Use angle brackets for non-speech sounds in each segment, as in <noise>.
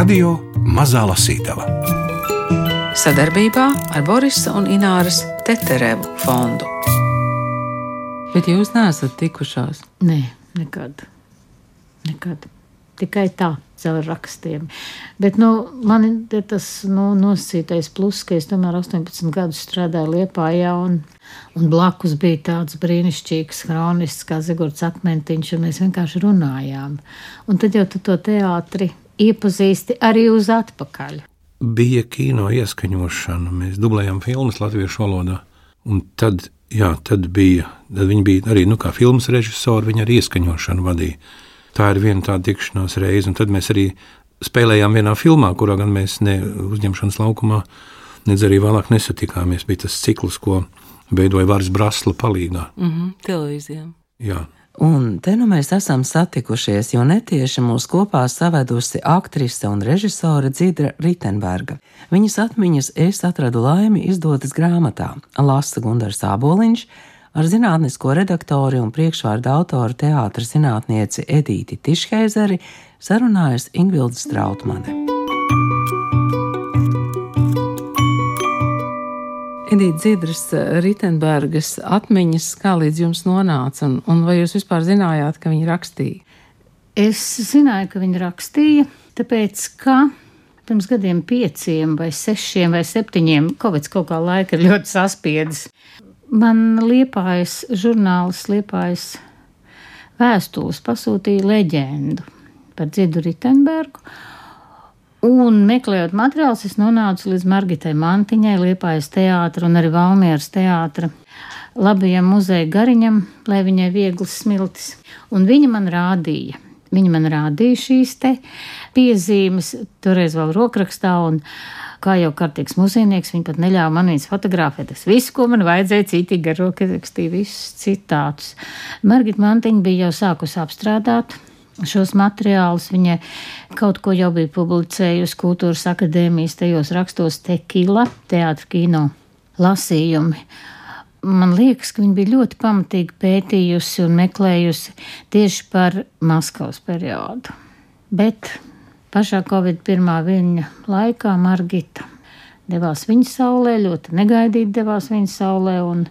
Radio Mazā Lasītava sadarbībā ar Borisa un Ināras Teterevu fondu. Bet jūs neesat tikušās? Nē, nekad. nekad. Tikai tā, caur rakstiem. Bet nu, man ir tas nu, nosacītais pluss, ka es tomēr 18 gadus strādāju Liepājā un, un blakus bija tāds brīnišķīgs kronists kā Zigords Akmentiņš, un mēs vienkārši runājām. Un tad jau tu to teātri iepazīsti arī uz atpakaļ. Bija kino ieskaņošana, mēs dublējām filmas latviešu valodā, un tad, jā, tad bija, tad viņi bija arī, nu, kā filmas režisori, viņi arī ieskaņošanu vadīja. Tā ir viena tāda tikšanās reize, un tad mēs arī spēlējām vienā filmā, kurā gan mēs ne uzņemšanas laukumā, nedz arī vēlāk nesatikāmies. Bija tas cikls, ko veidoja Vārs Brasla palīgā. Mm -hmm, televīzijā. Jā. Un te nu mēs esam satikušies, jo netieši mūs kopā savedusi aktrise un režisore Dzidra Ritenberga. Viņas atmiņas es atradu laimi izdotas grāmatā Lasa Gundars Āboliņš, ar zinātnisko redaktori un priekšvārdu autoru teātras zinātnieci Edīti Tišheizeri sarunājas Ingvilda Strautmane. Edīte Zidras Ritenbergas atmiņas, kā līdz jums nonāca, un, un vai jūs vispār zinājāt, ka viņa rakstīja? Es zināju, ka viņa rakstīja, tāpēc, ka pirms gadiem pieciem vai sešiem vai septiņiem, Covid kaut kā laika ir ļoti saspiedis. Man liepājas žurnāls, liepājas vēstules pasūtīja leģendu par Dzidu Ritenbergu. Un meklējot materiālus, es nonācu līdz Margitai Mantiņai, Liepājas teātra un arī Valmieras teātra labajam muzeja gariņam, lai viņai viegls smiltis. Un viņa man rādīja. Viņa man rādīja šīs te piezīmes, toreiz vēl rokrakstā, un kā jau kārtīgs mūzienieks, viņa pat neļāva man viņas fotografēt. Es visu, ko man vajadzēja, citīgi ar roku rakstīju, visus citātus. Margita Mantiņa bija jau sākusi apstrādāt šos materiālus. Viņa kaut ko jau bija publicējusi Kultūras akadēmijas tajos rakstos Tekila, teātra kino lasījumi. Man liekas, ka viņa bija ļoti pamatīgi pētījusi un meklējusi tieši par Maskavas periodu. Bet Pašā Covid pirmā viņa laikā Margita devās viņa saulē, ļoti negaidīti devās viņa saulē, un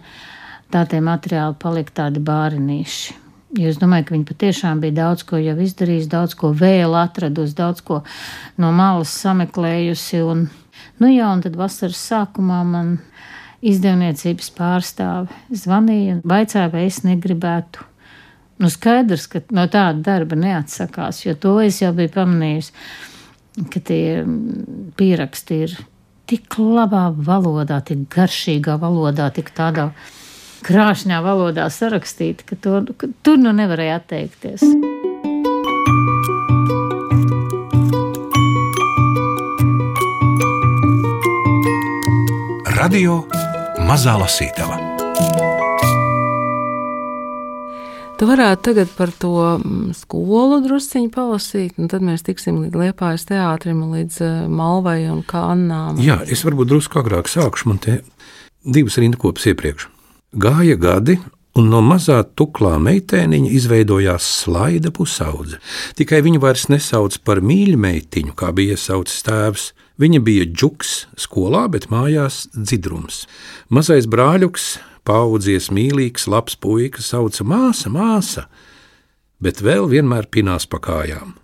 tā tie materiāli palika tādi bārinīši. Jo es domāju, ka viņa patiešām bija daudz ko jau izdarījusi, daudz ko vēl atradusi, daudz ko no malas sameklējusi. Un, nu jā, un tad vasaras sākumā man izdevniecības pārstāve zvanīja un vaicāja, vai es negribētu Nu, skaidrs, ka no tāda darba neatsakās, jo to es jau biju pamanījusi, ka tie pieraksti ir tik labā valodā, tik garšīgā valodā, tik tādā krāšņā valodā sarakstīti, ka, to, ka tur nu nevarēja atteikties. Radio Mazā Lasītava Tu varētu tagad par to mm, skolu drusciņu palasīt, un tad mēs tiksim līdz Liepājas teātrim, līdz eh, Malvai un Kannām. Jā, es varbūt drusku agrāk sākšu, man te divas rindkopas iepriekš. Gāja gadi, un no mazā tuklā meitēniņa izveidojās slaida pusaudze. Tikai viņu vairs nesauc par mīļmeitiņu, kā bija iesaucis tēvs. Viņa bija džuks skolā, bet mājās dzidrums. Mazais brāļuks paudzies mīlīgs, labs puika, sauca māsa, māsa, bet vēl vienmēr pinās pa kājām.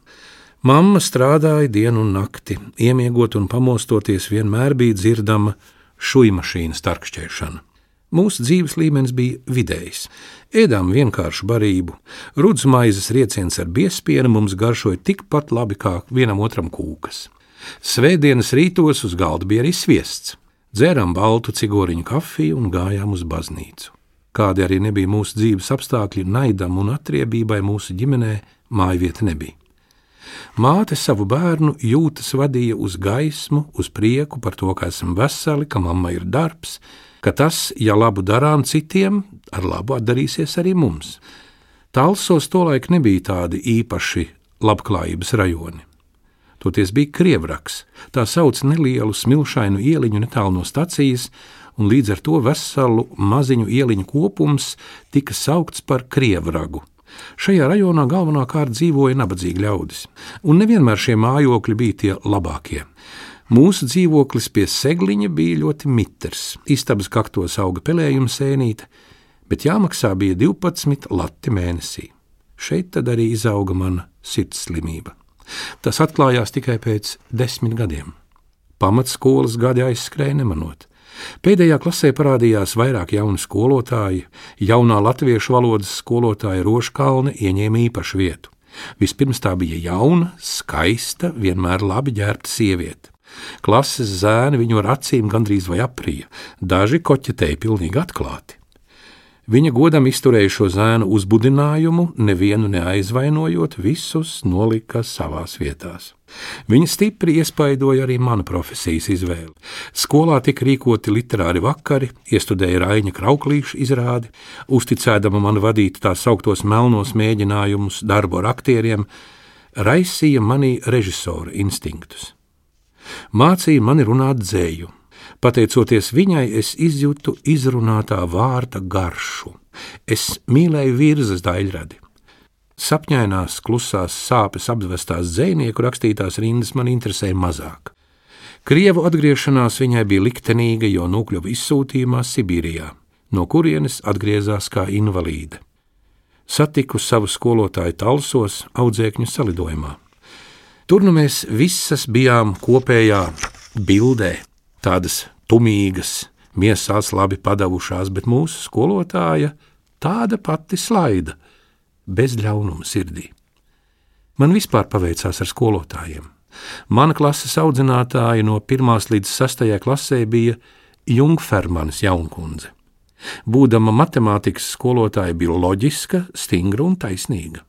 Mamma strādāja dienu un nakti, iemiegot un pamostoties, vienmēr bija dzirdama šūmašīnas tarkšķēšana. Mūsu dzīves līmenis bija vidējs. Ēdām vienkāršu barību, rudzu maizes rieciens ar biespienu mums garšoja tikpat labi kā vienam otram kūkas. Svētdienas rītos uz galda bija arī sviests dzērām baltu cigoriņu kafiju un gājām uz baznīcu. Kādi arī nebija mūsu dzīves apstākļi, naidam un atriebībai mūsu ģimenē mājvieta nebija. Māte savu bērnu jūtas vadīja uz gaismu, uz prieku par to, ka esam veseli, ka mamma ir darbs, ka tas, ja labu darām citiem, ar labu atdarīsies arī mums. Talsos tolaik nebija tādi īpaši labklājības rajoni. Toties bija Krievraks, tā sauc nelielu smilšainu ieliņu netālu no stacijas, un līdz ar to veselu maziņu ieliņu kopums tika saukts par Krievragu. Šajā rajonā galvenokārt dzīvoja nabadzīgi ļaudis, un nevienmēr šie mājokļi bija tie labākie. Mūsu dzīvoklis pie segliņa bija ļoti mitrs, istabas kaktos auga pelējuma sēnīte, bet jāmaksā bija 12 lati mēnesī. Šeit tad arī izauga mana sirds slimība. Tas atklājās tikai pēc desmit gadiem. Pamatskolas gadi aizskrēja nemanot. Pēdējā klasē parādījās vairāk jaunu skolotāju, jaunā latviešu valodas skolotāja Roškalne ieņēma īpašu vietu. Vispirms tā bija jauna, skaista, vienmēr labi ģērbta sieviete. Klases zēni viņu ar acīm gandrīz vai aprīja, daži koķetēja pilnīgi atklāti. Viņa godam izturēja šo zēnu uzbudinājumu, nevienu neaizvainojot, visus nolika savās vietās. Viņa stipri iespaidoja arī manu profesijas izvēli. Skolā tika rīkoti literāri vakari, iestudēja Raina Krauklīša izrādi, uzticēdama man vadīt tā sauktos melnos mēģinājumus darbu ar aktieriem, raisīja manī režisora instinktus. Mācīja mani runāt dzēju, Pateicoties viņai, es izjūtu izrunātā vārta garšu. Es mīlēju virsmas daļradi. Sapņainās, klusās sāpes apvestās zvejnieku rakstītās rindas man interesēja mazāk. Krievu atgriešanās viņai bija liktenīga, jo nokļuva izsūtījumā Sibīrijā, no kurienes atgriezās kā invalīde. Satiku savu skolotāju talsos, audzēkņu salidojumā. Tur nu mēs visas bijām kopējā bildē, tādas tumīgas, miesās labi padavušās, bet mūsu skolotāja tāda pati slaida, bez ļaunuma sirdī. Man vispār paveicās ar skolotājiem. Mana klases audzinātāja no 1 līdz 6 klasē bija Jungfermanis Jaunkundze. Būdama matemātikas skolotāja, bija loģiska, stingra un taisnīga.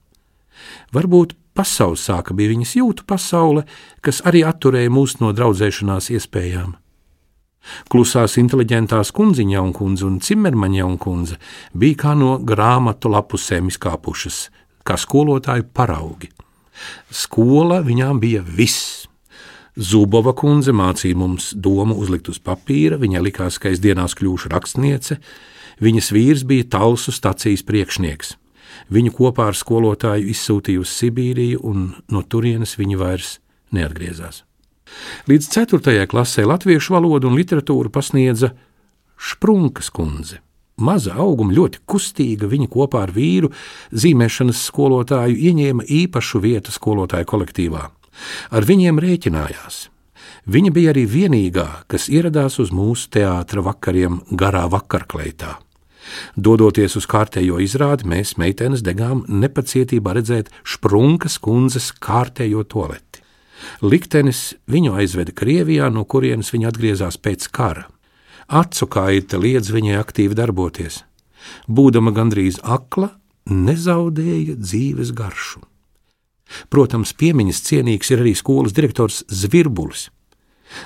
Varbūt pasaules sāka bija viņas jūtu pasaule, kas arī atturēja mūs no draudzēšanās iespējām. Klusās inteliģentās kundziņa un kundze un cimermaņa un kundze bija kā no grāmatu lapusēm izkāpušas, kā skolotāju paraugi. Skola viņām bija viss. Zubova kundze mācīja mums domu uzlikt uz papīra, viņai likās, ka es dienās kļūšu rakstniece, viņas vīrs bija talsu stacijas priekšnieks. Viņu kopā ar skolotāju izsūtīja uz Sibīriju, un no turienes viņi vairs neatgriezās. Līdz 4. klasē latviešu valodu un literatūru pasniedza Šprunkas kundze. Maza auguma, ļoti kustīga, viņa kopā ar vīru, zīmēšanas skolotāju, ieņēma īpašu vietu skolotāju kolektīvā. Ar viņiem rēķinājās. Viņa bija arī vienīgā, kas ieradās uz mūsu teātra vakariem garā vakarkleitā. Dodoties uz kārtējo izrādi, mēs meitenes degām nepacietībā redzēt Šprunkas kundzes kārtējo toaleti. Liktenis viņu aizveda Krievijā, no kurienes viņa atgriezās pēc kara. Acu kaita liedz viņai aktīvi darboties. Būdama gandrīz akla, nezaudēja dzīves garšu. Protams, piemiņas cienīgs ir arī skolas direktors Zvirbulis.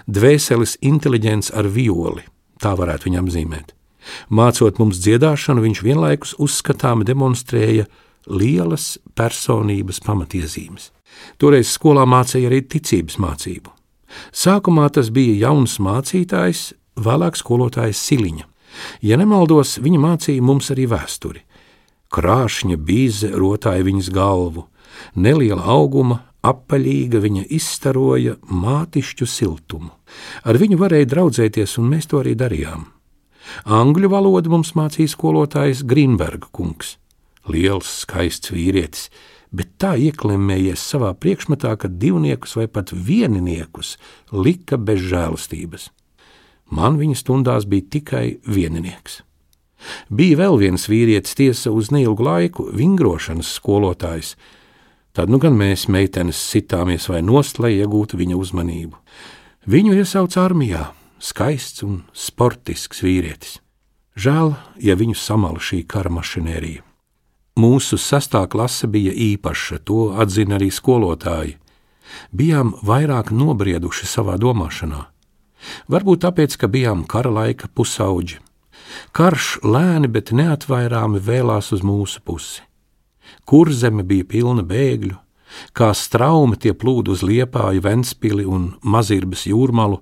Dvēseles inteliģents ar violi, tā varētu viņam zīmēt. Mācot mums dziedāšanu, viņš vienlaikus uzskatāmi demonstrēja lielas personības pamatiezīmes. Toreiz skolā mācīja arī ticības mācību. Sākumā tas bija jauns mācītājs, vēlāk skolotājs Siliņa. Ja nemaldos, viņa mācīja mums arī vēsturi. Krāšņa bīze rotāja viņas galvu, neliela auguma, apaļīga viņa izstaroja mātišķu siltumu. Ar viņu varēja draudzēties, un mēs to arī darījām. Angļu valodu mums mācīja skolotājs Grīnberga kungs. Liels, skaists vīrietis, bet tā ieklemējies savā priekšmetā, ka divniekus vai pat vieniniekus lika bez žēlastības. Man viņa stundās bija tikai vieninieks. Bija vēl viens vīrietis, tiesa uz neilgu laiku, vingrošanas skolotājs. Tad nu gan mēs, meitenes, sitāmies vai nost, lai iegūtu viņa uzmanību. Viņu iesauca armijā, skaists un sportisks vīrietis. Žēl, ja viņu samala šī kara mašinērija. Mūsu sastā klase bija īpaša, to atzina arī skolotāji. Bijām vairāk nobrieduši savā domāšanā. Varbūt tāpēc, ka bijām kara laika pusauģi. Karš lēni, bet neatvairāmi vēlās uz mūsu pusi. Kur zeme bija pilna bēgļu, kā straumi tie plūd uz liepāju, Ventspili un Mazirbas jūrmalu,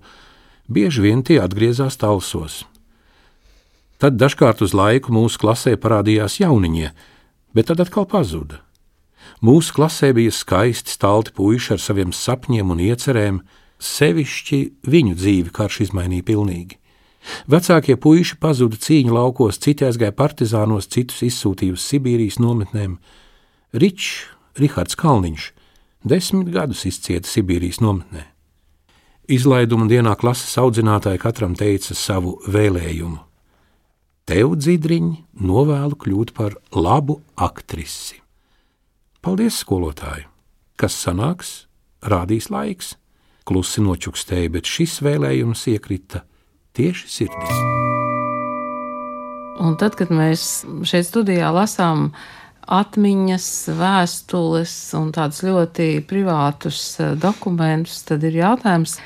bieži vien tie atgriezās talsos. Tad dažkārt uz laiku mūsu klasē parādījās jauniņie, bet tad atkal pazuda. Mūsu klasē bija skaisti stalti puiši ar saviem sapņiem un iecerēm, sevišķi viņu dzīvi karš izmainīja pilnīgi. Vecākie puiši pazuda cīņu laukos, citi aizgāja partizānos, citus izsūtīja uz Sibīrijas nometnēm. Ričs, Rihards Kalniņš, desmit gadus izcieta Sibīrijas nometnē. Izlaiduma dienā klases audzinātāji katram teica savu vēlējumu. Tev, dzidriņi, novēlu kļūt par labu aktrisi. Paldies, skolotāji! Kas sanāks, rādīs laiks. Klusi nočukstēja, bet šis vēlējums iekrita tieši sirdī. Un tad, kad mēs šeit studijā lasām atmiņas, vēstules un tādus ļoti privātus eh, dokumentus, tad ir jautājums,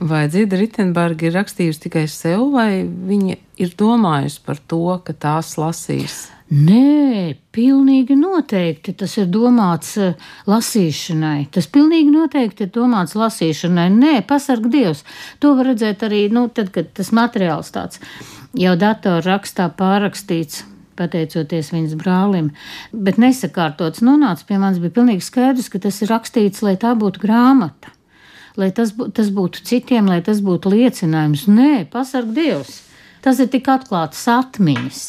vai Dzida Ritenberga ir rakstījusi tikai sev, vai viņa ir domājusi par to, ka tās lasīs. Nē, pilnīgi noteikti tas ir domāts uh, lasīšanai. Tas pilnīgi noteikti ir domāts lasīšanai. Nē, pasarg Dievs. To var redzēt arī, nu, tad, kad tas materiāls tāds jau datorrakstā pārrakstīts. Pateicoties viņas brālim, bet nesakārtots nonāca pie manis, bija pilnīgi skaidrs, ka tas ir rakstīts, lai tā būtu grāmata, lai tas, bū, tas būtu citiem, lai tas būtu liecinājums. Nē, pasarg Dievs! Tas ir tik atklāts atmiņas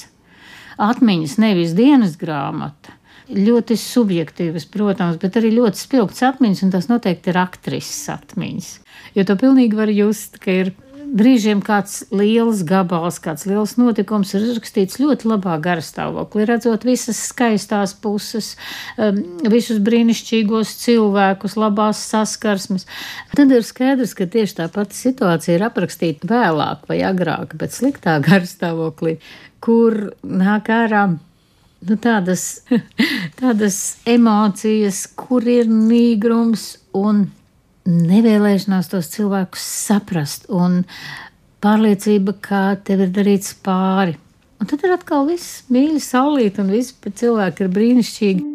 atmiņas, nevis dienas grāmata. Ļoti subjektīvas, protams, bet arī ļoti spilgts atmiņas, un tas noteikti ir aktrises atmiņas. Jo to pilnīgi var just, ka ir brīžiem kāds liels gabals, kāds liels notikums ir uzrakstīts ļoti labā garstāvoklī, redzot visas skaistās puses, um, visus brīnišķīgos cilvēkus, labās saskarsmes. Tad ir skaidrs, ka tieši tā pati situācija ir aprakstīta vēlāk vai agrāk, bet sliktā garstāvoklī, kur nāk ārā. Nu, tādas, <laughs> tādas emocijas, kur ir nīgrums un nevēlēšanās tos cilvēkus saprast un pārliecība, ka tev ir darīts pāri. Un tad ir atkal viss mīļš, saulīt, un viss cilvēki ir brīnišķīgi.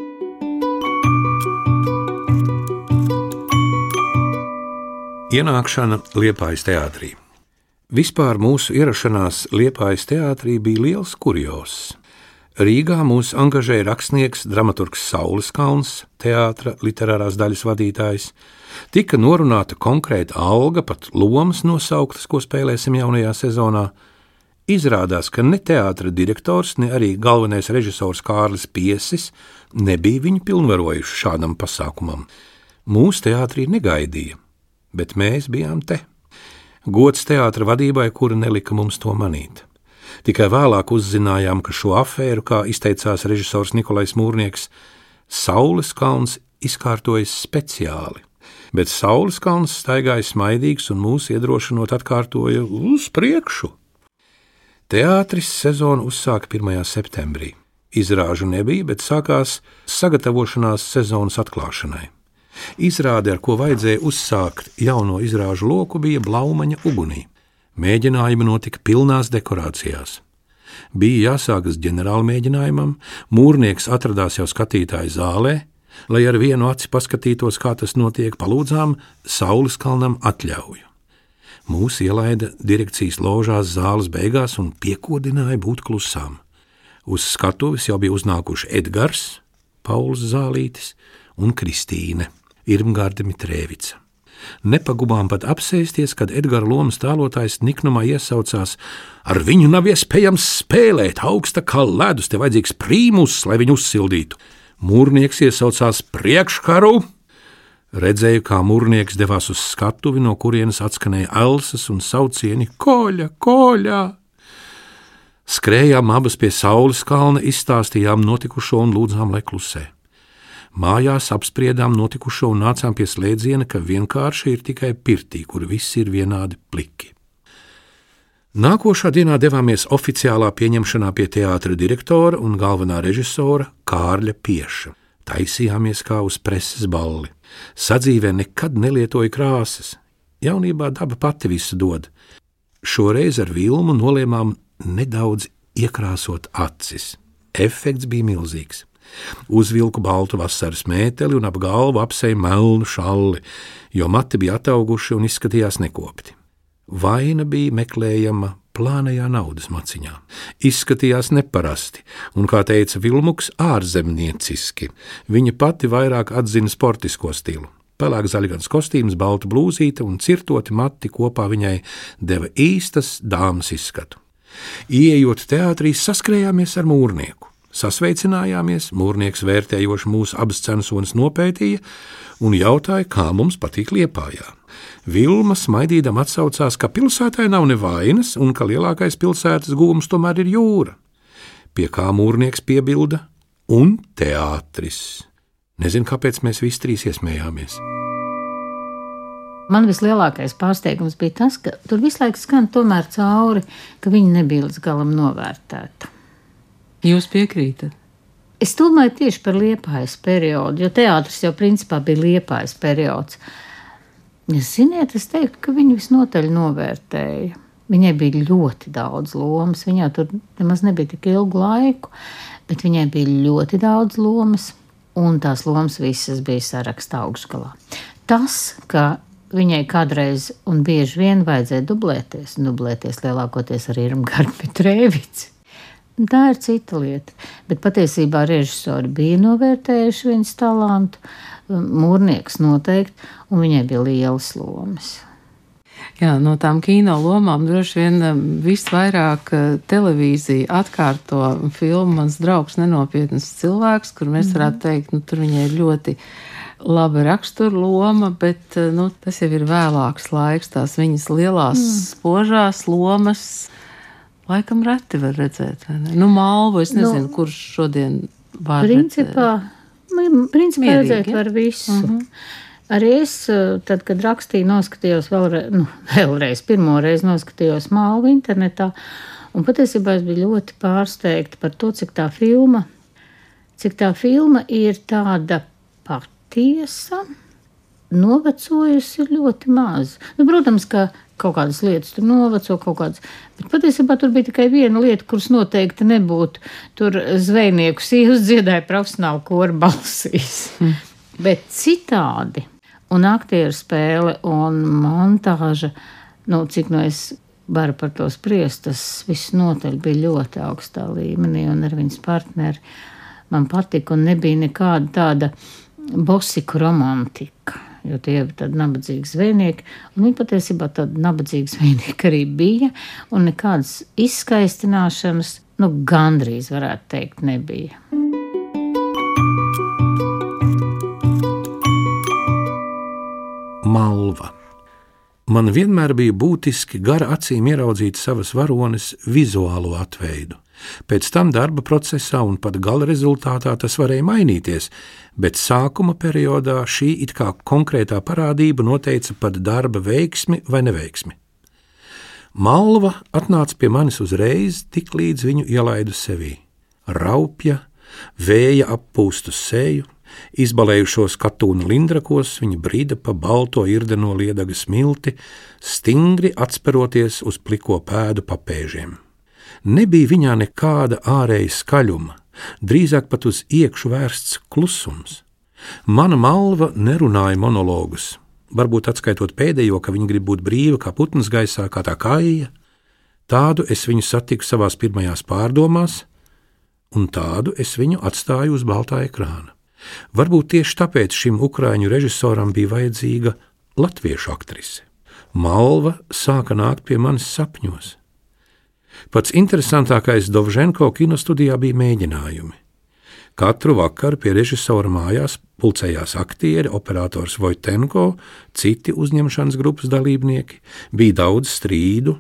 Ienākšana Liepājas teātrī. Vispār mūsu ierašanās Liepājas teātrī bija liels kurjos. Rīgā mūs angažēja rakstnieks, dramaturgs Saulis Kalns, teātras literārās daļas vadītājs, Tika norunāta konkrēta alga, pat lomas nosauktas, ko spēlēsim jaunajā sezonā. Izrādās, ka ne teātris direktors, ne arī galvenais režisors Kārlis Piesis nebija viņu pilnvarojuši šādam pasākumam. Mūsu teātrī negaidīja, bet mēs bijām te. Gods teātra vadībai, kura nelika mums to manīt. Tikai vēlāk uzzinājām, ka šo afēru, kā izteicās režisors Nikolais Mūrnieks, Saules kalns izkārtojas speciāli bet Saules kalns staigāja smaidīgs un mūs iedrošinot atkārtoja uz priekšu. Teātris sezonu uzsāka 1. septembrī. Izrāžu nebija, bet sākās sagatavošanās sezonas atklāšanai. Izrāde, ar ko vajadzēja uzsākt jauno izrāžu loku, bija Blaumaņa ugunī. Mēģinājumi notika pilnās dekorācijās. Bija jāsākas ģenerāla mēģinājumam, mūrnieks atradās jau skatītāju zālē, lai ar vienu aci paskatītos, kā tas notiek, palūdzām Saules kalnam atļauju. Mūs ielaida direkcijas ložās zāles beigās un piekodināja būt klusām. Uz skatuves jau bija uznākuši Edgars, Pauls Zālītis un Kristīne Irmgārda Mitrēvica. Nepagubām pat apsēsties, kad Edgara lomas tēlotājs niknumā iesaucās: Ar viņu nav iespējams spēlēt, augsta kā ledus, te vajadzīgs prīmus, lai viņu uzsildītu. Mūrnieks iesaucās priekškaru. Redzēju, kā mūrnieks devās uz skatuvi, no kurienes atskanēja elsas un saucieni: Koļa, koļa! Skrējām abas pie saules kalna, izstāstījām notikušo un lūdzām, lai klusē. Mājās apspriedām notikušo un nācām pie slēdziena, ka vienkārši ir tikai pirtī, kur viss ir vienādi pliki. Nākošā dienā devāmies oficiālā pieņemšanā pie teātra direktora un galvenā režisora Kārļa Pieša. Taisījāmies kā uz preses balli. Sadzīvē nekad nelietoja krāsas. Jaunībā daba pati visu dod. Šoreiz ar vilmu nolēmām nedaudz iekrāsot acis. Efekts bija milzīgs. Uzvilku baltu vasaras mēteli un ap galvu apseju melnu šalli, jo mati bija atauguši un izskatījās nekopti. Vaina bija meklējama plānajā naudas maciņā. Izskatījās neparasti, un, kā teica Vilmuks, ārzemnieciski. Viņa pati vairāk atzina sportisko stilu. Pelēks zaļgans kostīms, balta blūzīte un cirtoti mati kopā viņai deva īstas dāmas izskatu. Iejot teātrī, saskrējāmies ar mūrnieku. Sasveicinājāmies, mūrnieks vērtējoši mūsu abas censonas nopētīja un jautāja, kā mums patīk liepājā. Vilma smaidīdam atsaucās, ka pilsētai nav nevainas un ka lielākais pilsētas gūms tomēr ir jūra. Pie kā mūrnieks piebilda - un teātris. Nezinu, kāpēc mēs visi trīs iesmējāmies. Man vislielākais pārsteigums bija tas, ka tur visu laiku skan tomēr cauri, ka viņa nebija līdz galam novērtēta. Jūs piekrītat? Es domāju tieši par liepājas periodu, jo teātris jau principā bija liepājas periods. Es ziniet, es teiktu, ka viņu visnotaļ novērtēja. Viņai bija ļoti daudz lomas. Viņai tur nemaz nebija tik ilgu laiku, bet viņai bija ļoti daudz lomas, un tās lomas visas bija sarakstā augšgalā. Tas, ka viņai kādreiz un bieži vien vajadzēja dublēties, dublēties lielākoties ar Irmu Garpetrēvici Tā ir cita lieta. Bet patiesībā režisori bija novērtējuši viņas talantu, mūrnieks noteikti, un viņai bija lielas lomas. Jā, no tām kino lomām droši vien um, visvairāk uh, televīzija atkārto filmu Mans draugs nenopietnas cilvēks, kur mēs mhm. varētu teikt, nu, tur viņai ir ļoti laba rakstura loma, bet uh, nu, tas jau ir vēlāks laiks, tās viņas lielās mm. spožās lomas Laikam reti var redzēt. Nu, malvu es nezinu, nu, kurš šodien var principā, redzēt. Principā Mierīgi, redzēt ja? var visu. Uh mhm. -huh. Arī es, eh, tad, kad rakstīju, noskatījos vēlreiz, nu, <laughs> vēlreiz pirmo reizi noskatījos malvu internetā, un patiesībā es biju ļoti pārsteigta par to, cik tā filma, cik tā filma ir tāda patiesa, novecojusi ļoti maz. Nu, protams, ka kaut kādas lietas tur noveco, kaut kādas. Bet patiesībā tur bija tikai viena lieta, kuras noteikti nebūtu. Tur zvejnieku sievas dziedāja profesionāli koru balsīs. Mm. Bet citādi, un aktieru spēle un montāža, nu, cik no es varu par to spriest, tas viss noteikti bija ļoti augstā līmenī, un ar viņas partneri man patika, un nebija nekāda tāda bosiku romantika jo tie ir tādi nabadzīgi zvejnieki. Viņi patiesībā tādi nabadzīgi zvejnieki arī bija, un nekādas izskaistināšanas, nu, gandrīz varētu teikt, nebija. Malva. Man vienmēr bija būtiski gara acīm ieraudzīt savas varones vizuālo atveidu. Pēc tam darba procesā un pat gala rezultātā tas varēja mainīties, bet sākuma periodā šī it kā konkrētā parādība noteica pat darba veiksmi vai neveiksmi. Malva atnāca pie manis uzreiz, tik līdz viņu ielaidu sevī. Raupja, vēja appūstu seju, izbalējušos katūna lindrakos, viņa brīda pa balto irdeno liedaga smilti, stingri atsperoties uz pliko pēdu papēžiem. Nebija viņā nekāda ārēja skaļuma, drīzāk pat uz iekšu vērsts klusums. Mana malva nerunāja monologus, varbūt atskaitot pēdējo, ka viņa grib būt brīva kā putns gaisā, kā tā kāja. Tādu es viņu satiku savās pirmajās pārdomās, un tādu es viņu atstāju uz baltā ekrāna. Varbūt tieši tāpēc šim ukrāņu režisoram bija vajadzīga latviešu aktrise. Malva sāka nākt pie manis sapņos. Pats interesantākais Dovženko kinostudijā bija mēģinājumi. Katru vakaru pie režisora mājās pulcējās aktieri, operators Vojtenko, citi uzņemšanas grupas dalībnieki, bija daudz strīdu,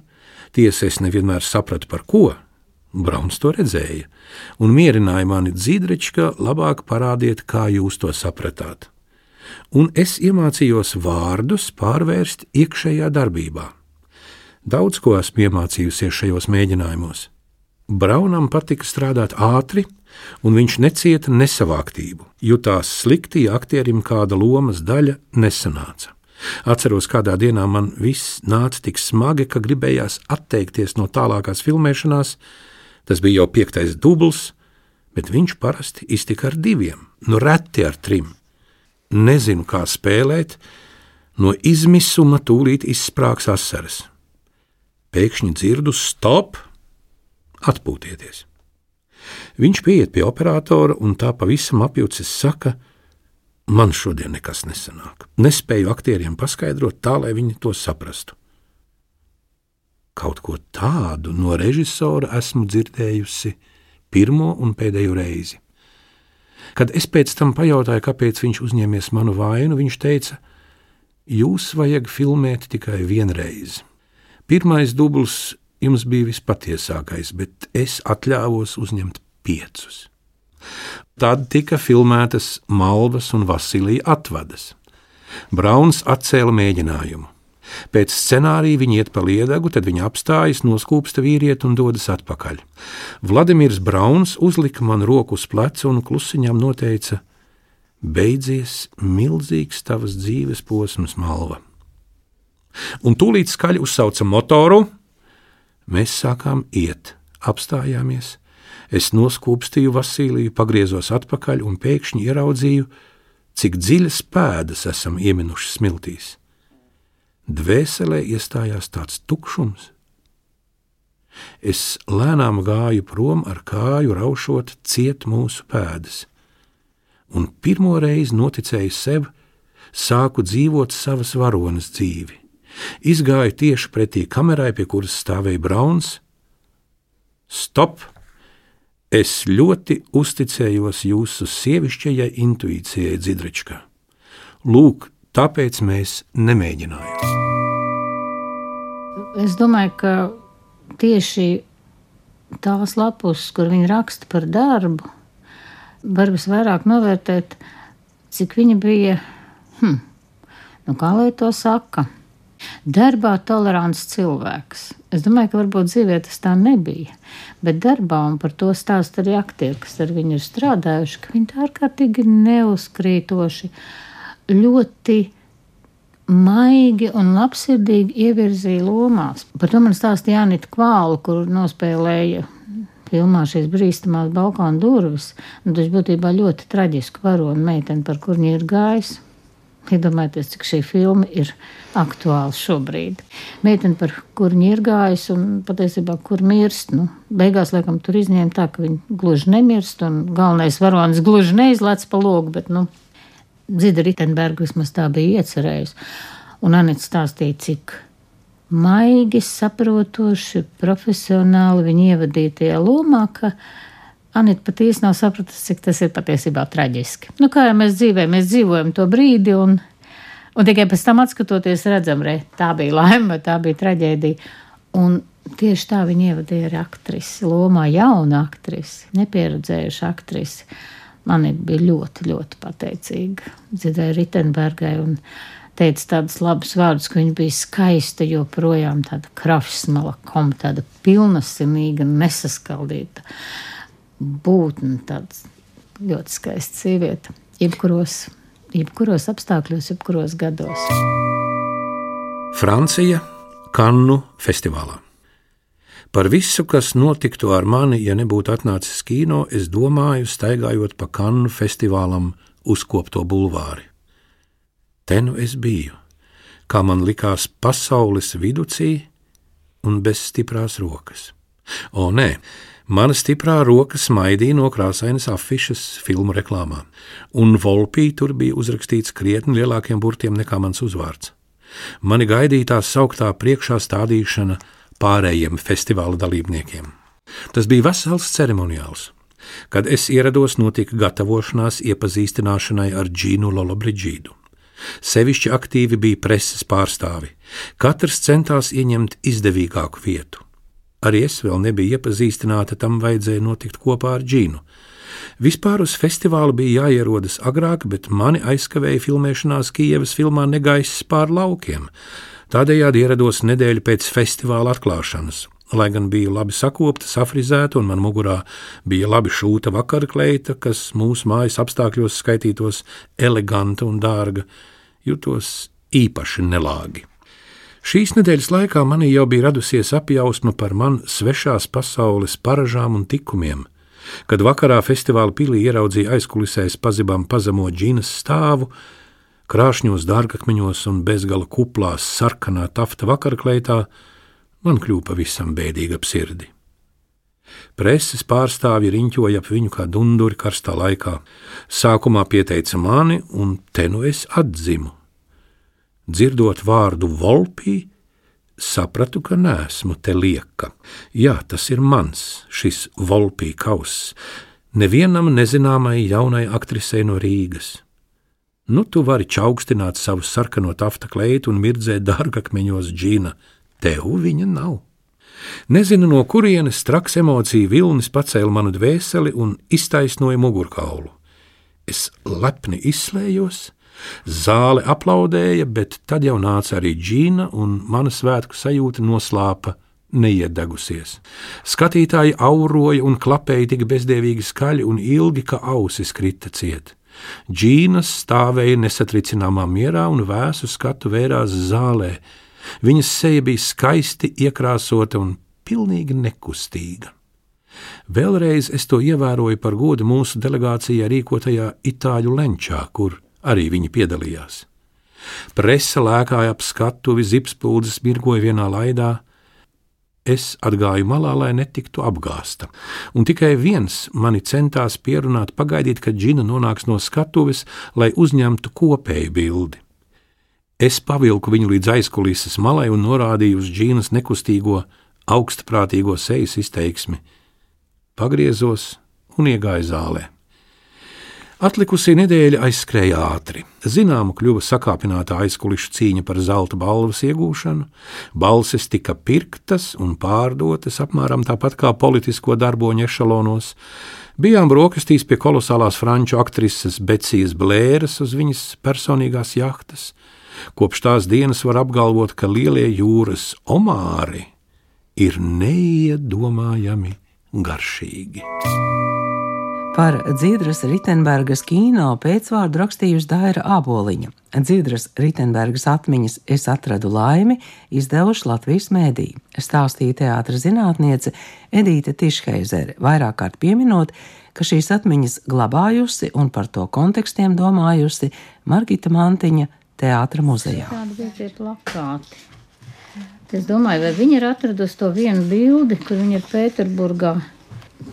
tiesa es nevienmēr sapratu par ko. Brauns to redzēja un mierināja mani dzīdreči, ka labāk parādiet, kā jūs to sapratāt. Un es iemācījos vārdus pārvērst iekšējā darbībā. Daudz ko esmu iemācījusies šajos mēģinājumos. Braunam patika strādāt ātri, un viņš necieta nesavāktību. Jutās slikti, ja aktierim kāda lomas daļa nesanāca. Atceros, kādā dienā man viss nāca tik smagi, ka gribējās atteikties no tālākās filmēšanās. Tas bija jau piektais dubls, bet viņš parasti iztika ar diviem, nu reti ar trim. Nezinu, kā spēlēt, no izmisuma tūlīt izsprāgs asaras. Pēkšņi dzirdu stop, atpūtieties. Viņš pieiet pie operatora un tā pavisam apjūcis saka, man šodien nekas nesanāk. Nespēju aktieriem paskaidrot tā, lai viņi to saprastu. Kaut ko tādu no režisora esmu dzirdējusi pirmo un pēdējo reizi. Kad es pēc tam pajautāju, kāpēc viņš uzņēmies manu vainu, viņš teica, jūs vajag filmēt tikai vienreiz. Pirmais dubls jums bija vispatiesākais, bet es atļāvos uzņemt piecus. Tad tika filmētas Malvas un Vasilija atvadas. Brauns atcēla mēģinājumu. Pēc scenārija viņi iet pa liedagu, tad viņa apstājas, noskūpsta vīrieti un dodas atpakaļ. Vladimirs Brauns uzlika man roku uz pleca un klusiņām noteica: Beidzies milzīgs tavas dzīves posms, Malva. Un tūlīt skaļi uzsauca motoru. Mēs sākām iet, apstājāmies. Es noskūpstīju Vasiliju, pagriezos atpakaļ un pēkšņi ieraudzīju, cik dziļas pēdas esam ieminuši smiltīs. Dvēselē iestājās tāds tukšums. Es lēnām gāju prom ar kāju, raušot ciet mūsu pēdas, un pirmo reizi noticēju sev, sāku dzīvot savas varonas dzīvi. Izgāju tieši pretī kamerai, pie kuras stāvēja Brauns. Stop! Es ļoti uzticējos jūsu sievišķajai intuīcijai, Dzidričkā. Lūk, tāpēc mēs nemēģinājām. Es domāju, ka tieši tās lapus, kur viņi raksta par darbu, var visvairāk novērtēt, cik viņa bija, hm, nu kā lai to saka, Darbā tolerants cilvēks. Es domāju, ka varbūt dzīvē tas tā nebija. Bet darbā, un par to stāsta arī aktieri, kas ar viņu ir strādājuši, ka viņi tā ārkārtīgi neuzkrītoši, ļoti maigi un labsirdīgi ievirzīja lomās. Par to man stāstīja Jānita Kvāla, kur nospēlēja filmā šīs brīstamās balkona durvis. Tas būtībā ļoti traģiski varoni meiteni, par kur viņa ir gājis. Iedomājieties, cik šī filma ir aktuāla šobrīd. Meitene, par kuru ir gājis un patiesībā kur mirst. Nu, beigās, laikam, tur izņēma tā, ka viņa gluži nemirst, un galvenais varonis gluži neizlēc pa logu, bet, nu, Zida Ritenberga vismaz tā bija iecerējusi. Un Anita stāstīja, cik maigi, saprotoši, profesionāli viņa ievadītajā lomā, ka Anita pat īsti nav sapratusi, cik tas ir patiesībā traģiski. Nu, kā jau mēs dzīvojam, mēs dzīvojam to brīdi, un, un tikai pēc tam skatoties, redzam, ka tā bija laime, tā bija traģēdija. Un tieši tā viņa ievadīja ar aktrisi, lomā jaunu aktrisi, nepieredzējušu aktrisi. Man bija ļoti, ļoti pateicīga Zidai Ritenbergai. Un, teica tādus labus vārdus, ka viņa bija skaista, joprojām tāda krāšņa, tāda pilnasimīga, nesaskaldīta būtne, tāds ļoti skaists sieviete, jebkuros, jebkuros apstākļos, jebkuros gados. Francija, Kannu festivālā. Par visu, kas notiktu ar mani, ja nebūtu atnācis kino, es domāju, staigājot pa Kannu festivālam uzkopto bulvāri. Te nu es biju, kā man likās, pasaules viducī un bez stiprās rokas. O, nē, Mana stiprā roka smaidīja no krāsainas afišas filmu reklāmā, un Volpī tur bija uzrakstīts krietni lielākiem burtiem nekā mans uzvārds. Mani gaidīja tā sauktā priekšā stādīšana pārējiem festivāla dalībniekiem. Tas bija vesels ceremoniāls. Kad es ierados, notika gatavošanās iepazīstināšanai ar Džīnu Lolobrigīdu. Sevišķi aktīvi bija preses pārstāvi. Katrs centās ieņemt izdevīgāku vietu. Arī es vēl nebiju iepazīstināta, tam vajadzēja notikt kopā ar Džīnu. Vispār uz festivālu bija jāierodas agrāk, bet mani aizkavēja filmēšanās Kijavas filmā Negaiss pār laukiem. Tādējādi ierados nedēļu pēc festivāla atklāšanas. Lai gan biju labi sakopta, safrizēta un man mugurā bija labi šūta vakarkleita, kas mūsu mājas apstākļos skaitītos eleganta un dārga, jutos īpaši nelāgi. Šīs nedēļas laikā manī jau bija radusies apjausma par man svešās pasaules paražām un tikumiem. Kad vakarā festivāla pilī ieraudzīja aizkulisēs pazibām pazemo džinas stāvu, krāšņos dārgakmeņos un bezgala kuplās sarkanā tafta vakarkleitā, Man kļūpa pavisam bēdīgi ap sirdi. Preses pārstāvji riņķoja ap viņu kā dunduri karstā laikā. Sākumā pieteica mani, un te nu es atzimu. Dzirdot vārdu volpī, sapratu, ka nesmu te lieka. Jā, tas ir mans, šis volpī kauss, nevienam nezināmai jaunai aktrisei no Rīgas. Nu, tu vari čaukstināt savu sarkano tafta kleitu un mirdzēt dārgakmeņos džina. Tev viņa nav. Nezinu, no kurienes traks emociju vilnis pacēla manu dvēseli un iztaisnoja mugurkaulu. Es lepni izslējos, zāle aplaudēja, bet tad jau nāca arī džina, un mana svētku sajūta noslāpa neiedegusies. Skatītāji auroja un klapēja tik bezdevīgi skaļi un ilgi, ka ausis krita ciet. Džīnas stāvēja nesatricināmā mierā un vēsu skatu vērās zālē. Viņas seja bija skaisti iekrāsota un pilnīgi nekustīga. Vēlreiz es to ievēroju par godu mūsu delegācijā rīkotajā itāļu lenčā, kur arī viņi piedalījās. Presa lēkāja ap skatuvi, zipspuldzes mirgoja vienā laidā, Es atgāju malā, lai netiktu apgāsta, un tikai viens mani centās pierunāt, pagaidīt, kad džina nonāks no skatuves, lai uzņemtu kopēju bildi. Es pavilku viņu līdz aizkulises malai un norādīju uz džīnas nekustīgo, augstprātīgo sejas izteiksmi. Pagriezos un iegāju zālē. Atlikusī nedēļa aizskrēja ātri. Zināma kļuva sakāpināta aizkulisku cīņa par zelta balvas iegūšanu, balses tika pirktas un pārdotas apmēram tāpat kā politisko darboņu ešalonos. Bijām brokastīs pie kolosālās franču aktrises Becijas Blēras uz viņas personīgās jahtas. Kopš tās dienas var apgalvot, ka lielie jūras omāri ir neiedomājami garšīgi. Par Dzīdras Ritenbergas kino pēcvārdu rakstījusi Daira Āboliņa. Dzīdras Ritenbergas atmiņas Es atradu laimi izdevuši Latvijas mēdī. Stāstīja teātras zinātniece Edīte Tišheizere, vairāk kārt pieminot, ka šīs atmiņas glabājusi un par to kontekstiem domājusi Margita Mantiņa teātra muzejā. Es domāju, vai viņi ir atradusi to vienu bildi, kur viņi ir Pēterburgā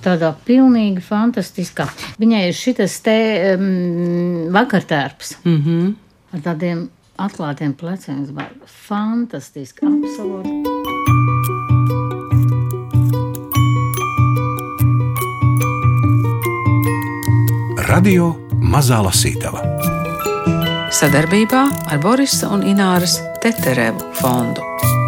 tādā pilnīgi fantastiskā. Viņai ir šis te um, vakartērps Mm -hmm. ar tādiem atklātiem pleciem. Fantastiski, absolūti. Radio Mazā Lasītava. Sadarbībā ar Borisa un Ināras Teterevu fondu.